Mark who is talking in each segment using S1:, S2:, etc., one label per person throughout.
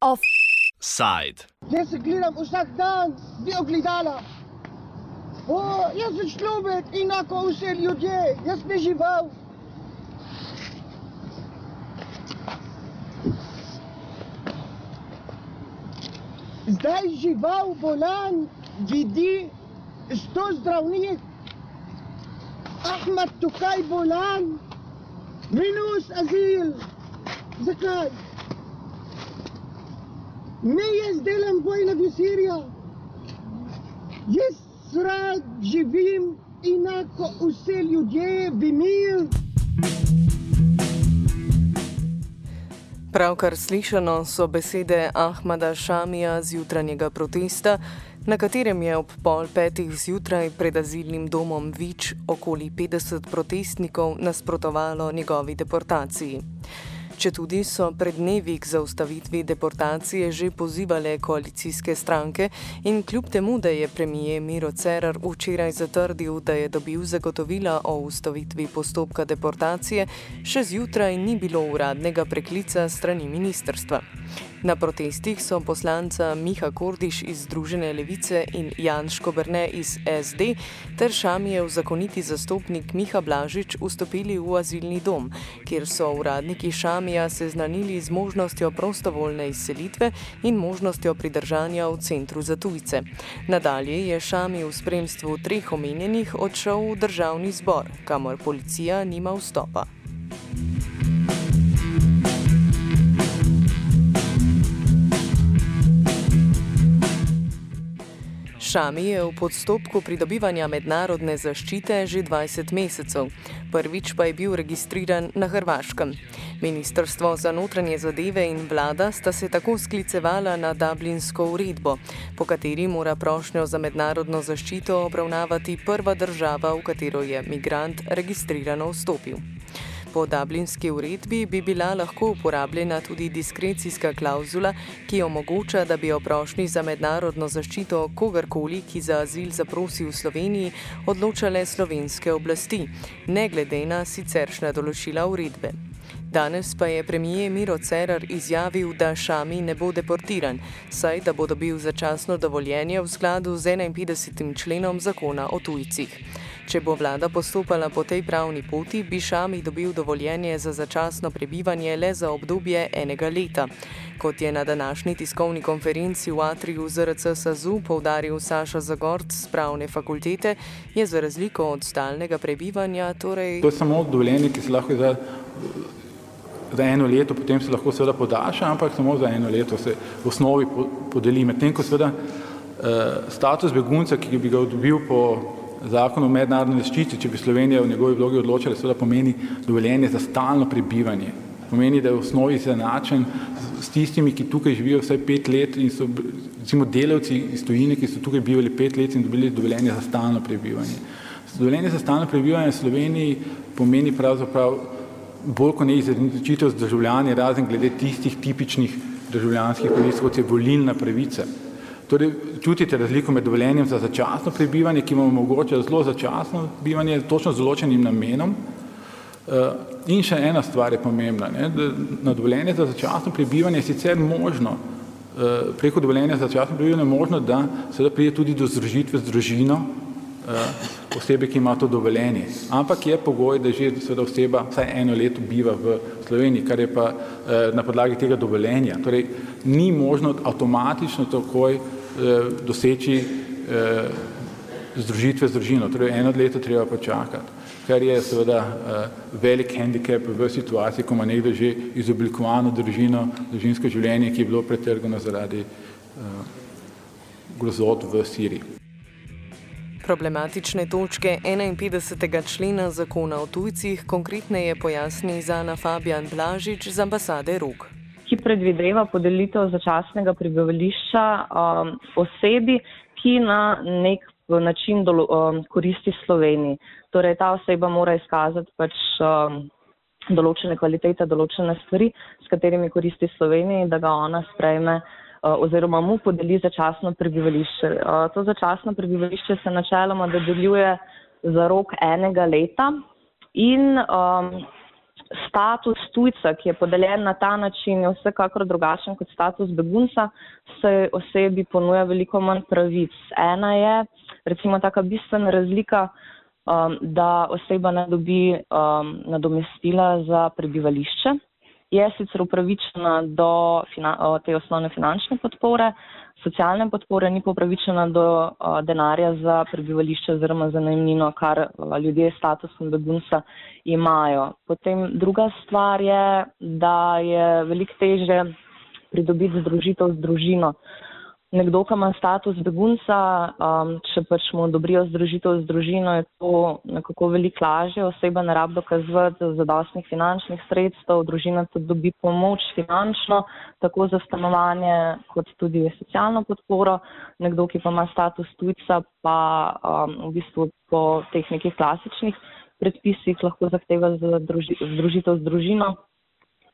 S1: Offside.
S2: Jaz se gledam vsak dan, bi ogledala. O, jaz sem človek, enako vse ljudje, jaz bi žival. Zdaj žival bolan vidi sto zdravnik. Ahmad tukaj bolan, minus azil. Zakaj? Ne jaz delam vojna v Sirijo. Jaz rad živim enako vse ljudje v mir.
S3: Pravkar slišano so besede Ahmada Šamija z jutranjega protesta, na katerem je ob pol petih zjutraj pred azilnim domom Vič okoli 50 protestnikov nasprotovalo njegovi deportaciji. Če tudi so pred dnevi k zaustavitvi deportacije že pozivale koalicijske stranke in kljub temu, da je premije Miro Cerar včeraj zatrdil, da je dobil zagotovila o ustavitvi postopka deportacije, še zjutraj ni bilo uradnega preklica strani ministrstva. Na protestih so poslanca Miha Kordiš iz Združene levice in Jan Škobrne iz SD ter Šamijev zakoniti zastopnik Miha Blažič vstopili v azilni dom, kjer so uradniki Šamija seznanili z možnostjo prostovoljne izselitve in možnostjo pridržanja v centru za tujce. Nadalje je Šami v spremstvu treh omenjenih odšel v državni zbor, kamor policija nima vstopa. Šami je v postopku pridobivanja mednarodne zaščite že 20 mesecev. Prvič pa je bil registriran na Hrvaškem. Ministrstvo za notranje zadeve in vlada sta se tako sklicevala na Dublinsko uredbo, po kateri mora prošnjo za mednarodno zaščito obravnavati prva država, v katero je migrant registrirano vstopil. Po dublinski uredbi bi bila lahko uporabljena tudi diskrecijska klauzula, ki omogoča, da bi o prošnji za mednarodno zaščito kogarkoli, ki za azil zaprosi v Sloveniji, odločale slovenske oblasti, ne glede na siceršna določila uredbe. Danes pa je premijer Miro Cerar izjavil, da Šami ne bo deportiran, saj da bo dobil začasno dovoljenje v skladu z 51. členom zakona o tujcih. Če bo vlada postopala po tej pravni poti, bi Šami dobil dovoljenje za začasno prebivanje le za obdobje enega leta. Kot je na današnji tiskovni konferenci v Atriju ZRC SAZU povdaril Saša Zagort z pravne fakultete, je za razliko od stalnega prebivanja torej.
S4: To je samo dovoljenje, ki se lahko za, za eno leto, potem se lahko seveda podaljša, ampak samo za eno leto se v osnovi podeli. Medtem ko seveda eh, status begunca, ki bi ga dobil po zakon o mednarodni zaščiti, če bi Slovenija v njegovi vlogi odločila, seveda pomeni dovoljenje za stalno prebivanje. Pomeni, da je v osnovi izenačen s tistimi, ki tukaj živijo vsaj pet let in so recimo delavci iz tujine, ki so tukaj bivali pet let in dobili dovoljenje za stalno prebivanje. Dovoljenje za stalno prebivanje v Sloveniji pomeni pravzaprav bolj kot ne izenačitev z državljani, razen glede tistih tipičnih državljanskih pravic, kot je volilna pravica. Torej, čutite razliko med dovoljenjem za začasno prebivanje, ki vam omogoča zelo začasno bivanje, točno z določenim namenom. Eh, in še ena stvar je pomembna, ne, da na dovoljenje za začasno prebivanje je sicer možno, eh, preko dovoljenja za začasno prebivanje je možno, da seveda pride tudi do združitve z družino eh, osebe, ki ima to dovoljenje. Ampak je pogoj, da že seveda oseba vsaj eno leto biva v Sloveniji, kar je pa na podlagi tega dovoljenja. Torej, ni možno avtomatično takoj doseči eh, združitve z družino. Torej eno leto treba počakati, kar je seveda eh, velik handicap v situaciji, ko ima nekdo že izoblikovano družino, družinsko življenje, ki je bilo pretrgano zaradi grozot v Siriji.
S3: Problematične točke 51. člena zakona o tujcih konkretneje pojasni Zana Fabian Blažič z ambasade Rok
S5: ki predvideva podelitev začasnega prebivališča um, osebi, ki na nek način dolo, um, koristi Sloveniji. Torej, ta oseba mora izkazati pač um, določene kvalitete, določene stvari, s katerimi koristi Sloveniji, da ga ona sprejme oziroma mu podeli začasno prebivališče. To začasno prebivališče se načeloma dodeljuje za rok enega leta in um, status tujca, ki je podeljen na ta način, je vsekakor drugačen kot status begunca, se osebi ponuja veliko manj pravic. Ena je recimo taka bistvena razlika, um, da oseba ne dobi um, nadomestila za prebivališče. Je sicer upravičena do te osnovne finančne podpore, socialne podpore, ni pa upravičena do uh, denarja za prebivališče oziroma za najmnino, kar uh, ljudje s statusom begunca imajo. Potem druga stvar je, da je veliko teže pridobiti združitev z družino. Uh, nekdo, ki ima status begunca, um, če pač mu odobrijo združitev z družino, je to nekako veliko lažje. Oseba ne rab dokazovati zadostnih finančnih sredstev, družina tudi dobi pomoč finančno, tako za stanovanje, kot tudi socialno podporo. Nekdo, ki pa ima status tujca, pa um, v bistvu po teh nekih klasičnih predpisih lahko zahteva združitev z družino.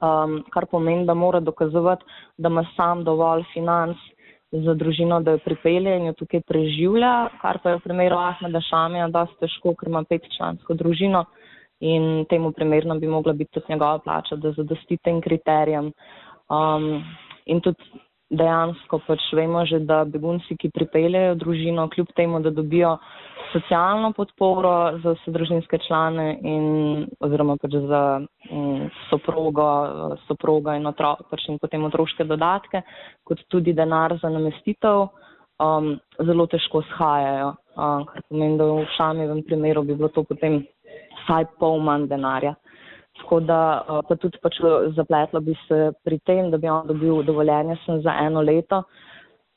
S5: Um, kar pomeni, da mora dokazovati, da ima sam dovolj financ, za družino, da jo pripelje in jo tukaj preživlja, kar pa je v primeru Ahmeda Šamija dosti težko, ker ima petčlansko družino in temu primerno bi mogla biti tudi njegova plača, da zadosti tem kriterijem. Um, in tudi dejansko pač vemo že, da begunci, ki pripeljejo družino, kljub temu, da dobijo socialno podporo za vse družinske člane in oziroma pač za um, soprogo, soproga in, otro, pač in potem otroške dodatke, kot tudi denar za namestitev, um, zelo težko shajajo. Um, kar pomeni, da v šamivem primeru bi bilo to potem vsaj pol manj denarja. Tako da pa tudi pač zapletlo bi se pri tem, da bi on dobil dovoljenje sem za eno leto,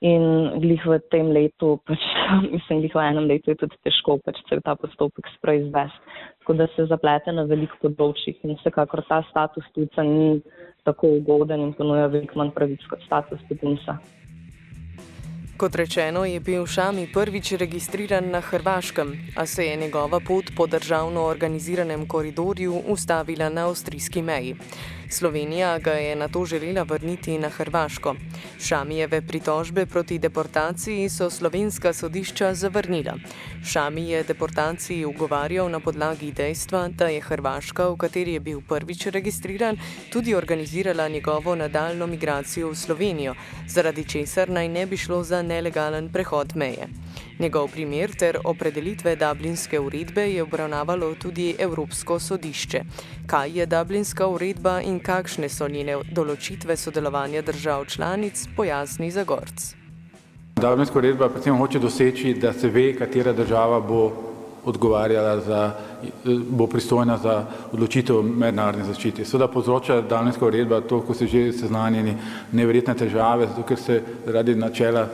S5: In glih v tem letu, pač, mislim, glih v enem letu je tudi težko pač cel ta postopek sproizvesti. Tako da se zaplete na veliko področjih in vsekakor ta status tujca ni tako ugoden in ponuja veliko manj pravic kot status begunca.
S3: Kot rečeno, je bil Šami prvič registriran na Hrvaškem, a se je njegova pot po državno organiziranem koridorju ustavila na avstrijski meji. Slovenija ga je na to želela vrniti na Hrvaško. Šamijeve pritožbe proti deportaciji so slovenska sodišča zavrnila. Šami je deportaciji ugovarjal na podlagi dejstva, da je Hrvaška, v kateri je bil prvič registriran, tudi organizirala njegovo nadaljno migracijo v Slovenijo, zaradi česar naj ne bi šlo za nelegalen prehod meje. Njegov primer ter opredelitve Dublinske uredbe je obravnavalo tudi Evropsko sodišče. Kaj je Dublinska uredba in kakšne so njene določitve sodelovanja držav članic, pojasni Zagorc.
S4: Dublinska uredba predvsem hoče doseči, da se ve, katera država bo odgovarjala za, bo pristojna za odločitev mednarodne zaščite. Seveda povzroča Dublinska uredba to, ko se že seznanjeni neverjetne težave, zato ker se radi načela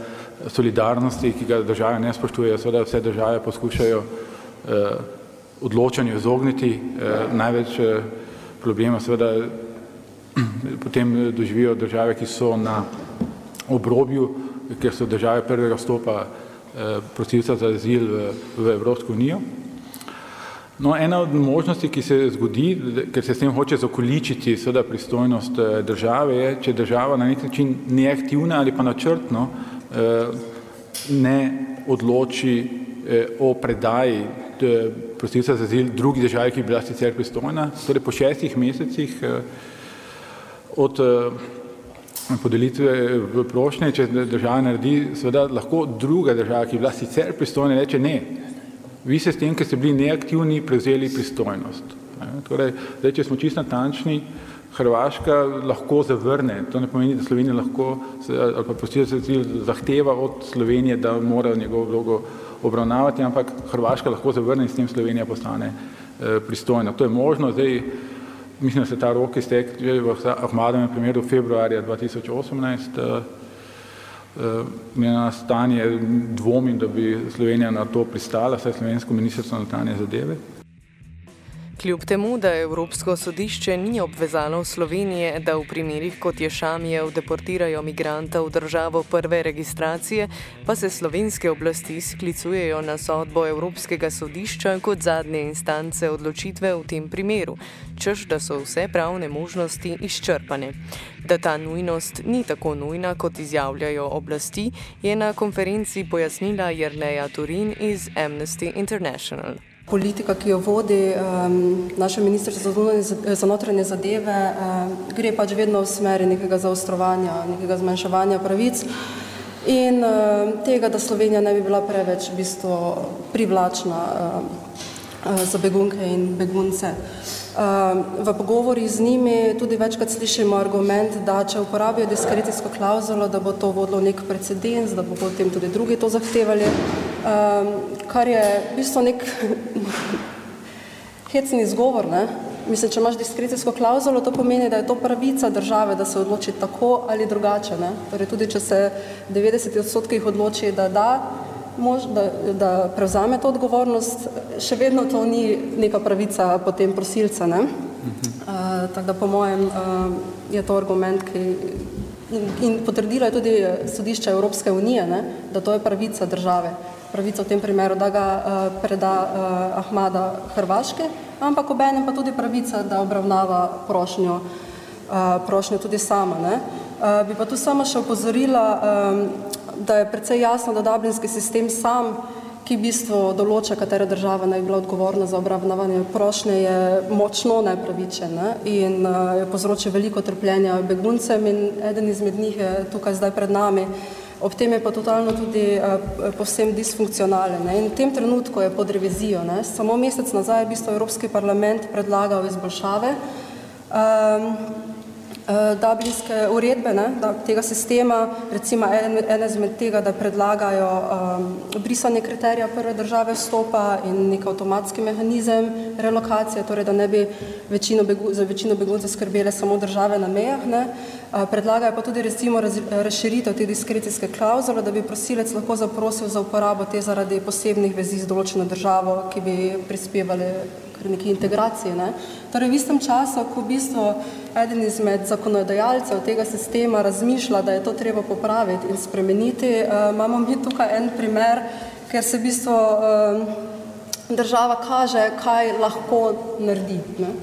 S4: solidarnosti, ki ga države ne spoštujejo, seveda vse države poskušajo eh, odločanju izogniti, eh, največ eh, problema seveda potem doživijo države, ki so na obrobju, ker so države prvega stopa eh, prosilca za azil v, v Evropsko unijo. No, ena od možnosti, ki se zgodi, ker se s tem hoče zakoličiti seveda pristojnost eh, države, je, če država na nek način ni aktivna ali pa načrtno Eh, ne odloči eh, o predaji eh, prosilca za azil drugi državi, ki je bila sicer pristojna, torej po šestih mesecih od podelitve v prošnje, če država naredi, seveda lahko druga država, ki je bila sicer pristojna, reče ne. Vi ste s tem, ker ste bili neaktivni, prevzeli pristojnost. Torej, zdaj, če smo čisto natančni, Hrvaška lahko zavrne, to ne pomeni, da Slovenija lahko, ali pa prosilec zahteva od Slovenije, da mora njegovo vlogo obravnavati, ampak Hrvaška lahko zavrne in s tem Slovenija postane eh, pristojna. To je možno, zdaj mislim, da se ta rok iztek že v Ahmadovem primeru februarja 2018, eh, eh, na stanje dvomim, da bi Slovenija na to pristala, saj slovensko ministrstvo notranje zadeve.
S3: Kljub temu, da Evropsko sodišče ni obvezalo Slovenije, da v primerih kot je Šamijev deportirajo migranta v državo prve registracije, pa se slovenske oblasti sklicujejo na sodbo Evropskega sodišča kot zadnje instance odločitve v tem primeru, čež da so vse pravne možnosti izčrpane. Da ta nujnost ni tako nujna, kot izjavljajo oblasti, je na konferenci pojasnila Jerneja Turin iz Amnesty International
S6: politika, ki jo vodi um, naše ministrstvo za, za notranje zadeve, um, gre pač vedno v smeri nekega zaostrovanja, nekega zmanjševanja pravic in um, tega, da Slovenija ne bi bila preveč v bistvu privlačna um, za begunke in begunce. V pogovori z njimi tudi večkrat slišimo argument, da če uporabijo diskrecijsko klauzulo, da bo to vodilo nek precedens, da bo potem tudi drugi to zahtevali um, kar je v bistvu nek hecni izgovor. Ne? Mislim, če imaš diskrecijsko klauzulo, to pomeni, da je to pravica države, da se odloči tako ali drugače. Ne? Torej, tudi če se 90 odstotkih odloči, da da, mož, da, da prevzame to odgovornost, še vedno to ni neka pravica potem prosilca. Ne? Uh, tako da po mojem uh, je to argument, ki in, in potrdilo je tudi sodišče Evropske unije, ne? da to je pravica države pravico v tem primeru, da ga uh, preda uh, Ahmada Hrvaške, ampak obenem pa tudi pravica, da obravnava prošnjo, uh, prošnjo tudi sama. Ne? Uh, bi pa tu samo še upozorila, um, da je precej jasno, da dublinski sistem sam, ki v bistvu določa, katera država naj bi bila odgovorna za obravnavanje prošnje, je močno nepravičen ne? in uh, je povzročil veliko trpljenja beguncem in eden izmed njih je tukaj zdaj pred nami, ob tem je pa totalno tudi uh, povsem disfunkcionalen. Ne? In v tem trenutku je pod revizijo. Ne? Samo mesec nazaj je v bistvu Evropski parlament predlagal izboljšave. Um, dublinske uredbe, ne, da, tega sistema, recimo ene en izmed tega, da predlagajo um, brisanje kriterija prve države vstopa in nek avtomatski mehanizem relokacije, torej da ne bi večino begu, za večino beguncev skrbele samo države na mejah. Ne. Uh, predlagajo pa tudi recimo raz, razširitev te diskrecijske klauzule, da bi prosilec lahko zaprosil za uporabo te zaradi posebnih vezi z določeno državo, ki bi prispevali neki integraciji. Ne. Torej, v istem času, ko v bistvu eden izmed zakonodajalcev tega sistema razmišlja, da je to treba popraviti in spremeniti, uh, imamo mi tukaj en primer, ker se v bistvu uh, država kaže, kaj lahko naredi. Ne.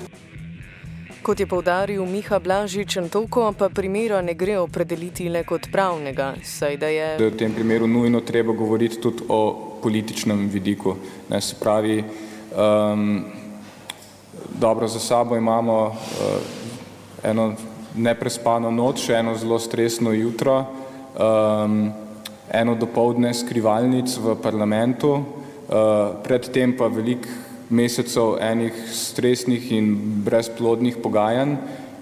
S3: Kot je povdaril Miha Blažič, toliko pa primera ne gre opredeliti le kot pravnega, saj da je.
S7: Da je v tem primeru nujno treba govoriti tudi o političnem vidiku. Ne, se pravi, um, dobro za sabo imamo uh, eno neprespano noč, eno zelo stresno jutro, um, eno dopoldne skrivalnic v parlamentu, uh, predtem pa velik mesecev enih stresnih in brezplodnih pogajanj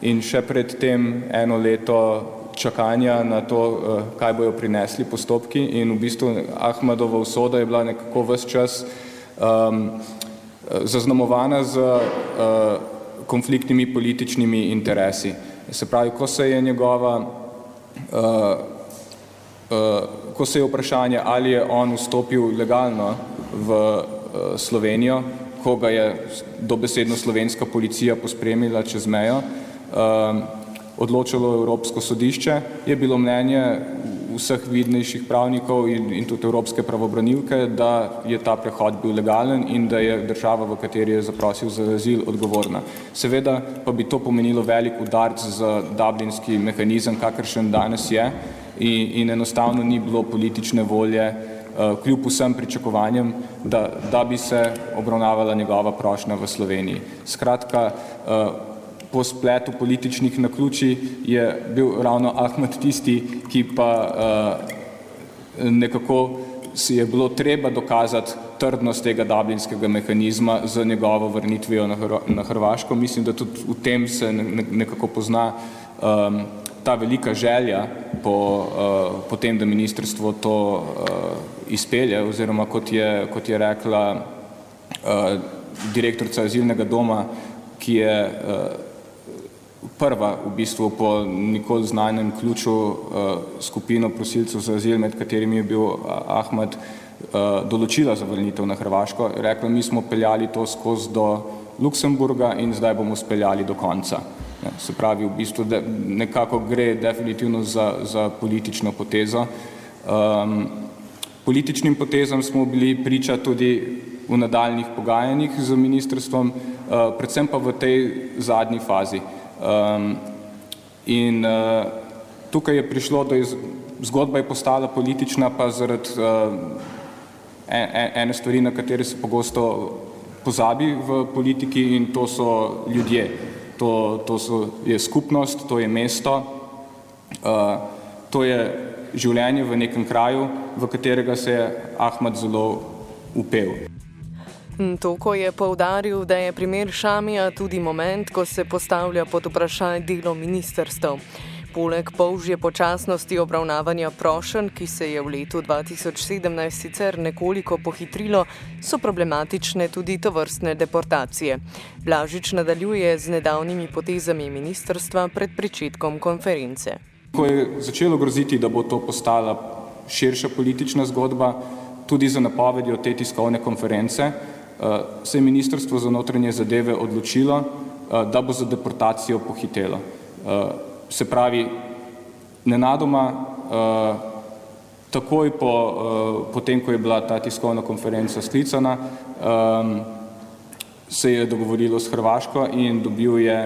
S7: in še predtem eno leto čakanja na to, uh, kaj bojo prinesli postopki in v bistvu Ahmadova usoda je bila nekako vse čas um, zaznamovana z uh, konfliktnimi političnimi interesi. Se pravi, ko se je njegova, uh, uh, ko se je vprašanje, ali je on vstopil legalno v uh, Slovenijo, ko ga je dobesedno slovenska policija pospremila čez mejo, uh, odločilo Evropsko sodišče, je bilo mnenje vseh vidnejših pravnikov in, in tudi evropske pravobranilke, da je ta prehod bil legalen in da je država, v kateri je zaprosil za azil, odgovorna. Seveda pa bi to pomenilo velik udarc za dublinski mehanizem, kakršen danes je in, in enostavno ni bilo politične volje, uh, kljub vsem pričakovanjem, da, da bi se obravnavala njegova prošnja v Sloveniji. Skratka, uh, po spletu političnih naključij je bil ravno Ahmed tisti, ki pa uh, nekako si je bilo treba dokazati trdnost tega dublinskega mehanizma z njegovo vrnitvijo na, Hr na Hrvaško. Mislim, da tudi v tem se ne nekako pozna um, ta velika želja po, uh, po tem, da ministrstvo to uh, izpelje oziroma kot je, kot je rekla uh, direktorca azilnega doma, ki je uh, prva v bistvu po nikoli znanem ključu uh, skupino prosilcev za azil, med katerimi je bil uh, Ahmed, uh, določila zavrnitev na Hrvaško. Rekla, mi smo peljali to skozi do Luksemburga in zdaj bomo speljali do konca. Se pravi, v bistvu de, nekako gre definitivno za, za politično potezo. Um, političnim potezam smo bili priča tudi v nadaljnih pogajanjih z ministrstvom, uh, predvsem pa v tej zadnji fazi. Um, in uh, tukaj je prišlo do iz, zgodba je postala politična pa zaradi uh, ene stvari, na katere se pogosto pozabi v politiki in to so ljudje. To, to so, je skupnost, to je mesto, uh, to je življenje v nekem kraju, v katerega se je Ahmad zelo upel.
S3: Toko je povdaril, da je primer Šamija tudi moment, ko se postavlja pod vprašanje delo ministrstv. Poleg polžje počasnosti obravnavanja prošen, ki se je v letu 2017 sicer nekoliko pohitrilo, so problematične tudi to vrstne deportacije. Blažič nadaljuje z nedavnimi potezami ministrstva pred pričetkom konference.
S7: Ko je začelo groziti, da bo to postala širša politična zgodba, tudi za napovedjo te tiskovne konference, se je ministrstvo za notranje zadeve odločilo, eh, da bo za deportacijo pohitelo. Eh, se pravi, nenadoma, takoj po, po tem, ko je bila ta tiskovna konferenca sklicana, se je dogovorilo s Hrvaško in dobil je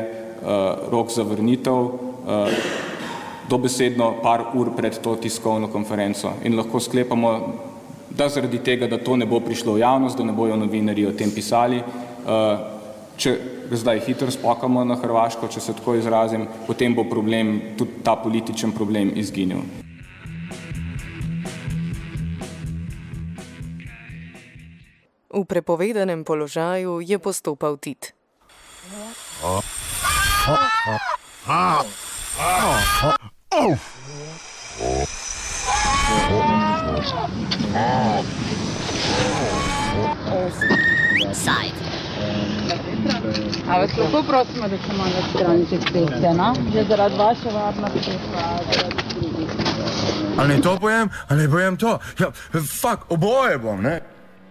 S7: rok za vrnitev dobesedno par ur pred to tiskovno konferenco. In lahko sklepamo, da zaradi tega, da to ne bo prišlo v javnost, da ne bojo novinari o tem pisali, uh, če zdaj hitro spokamo na Hrvaško, če se tako izrazim, potem bo problem, tudi ta političen problem izginil.
S3: V prepovedanem položaju je postopal Tit.
S8: Side. A vas lahko prosimo, da se malo odstranite iz ceste, no? Že zaradi vaše varnosti, pa zaradi drugih.
S9: Ali ne to pojem, ali ne pojem to? Ja, fak, oboje bom, ne?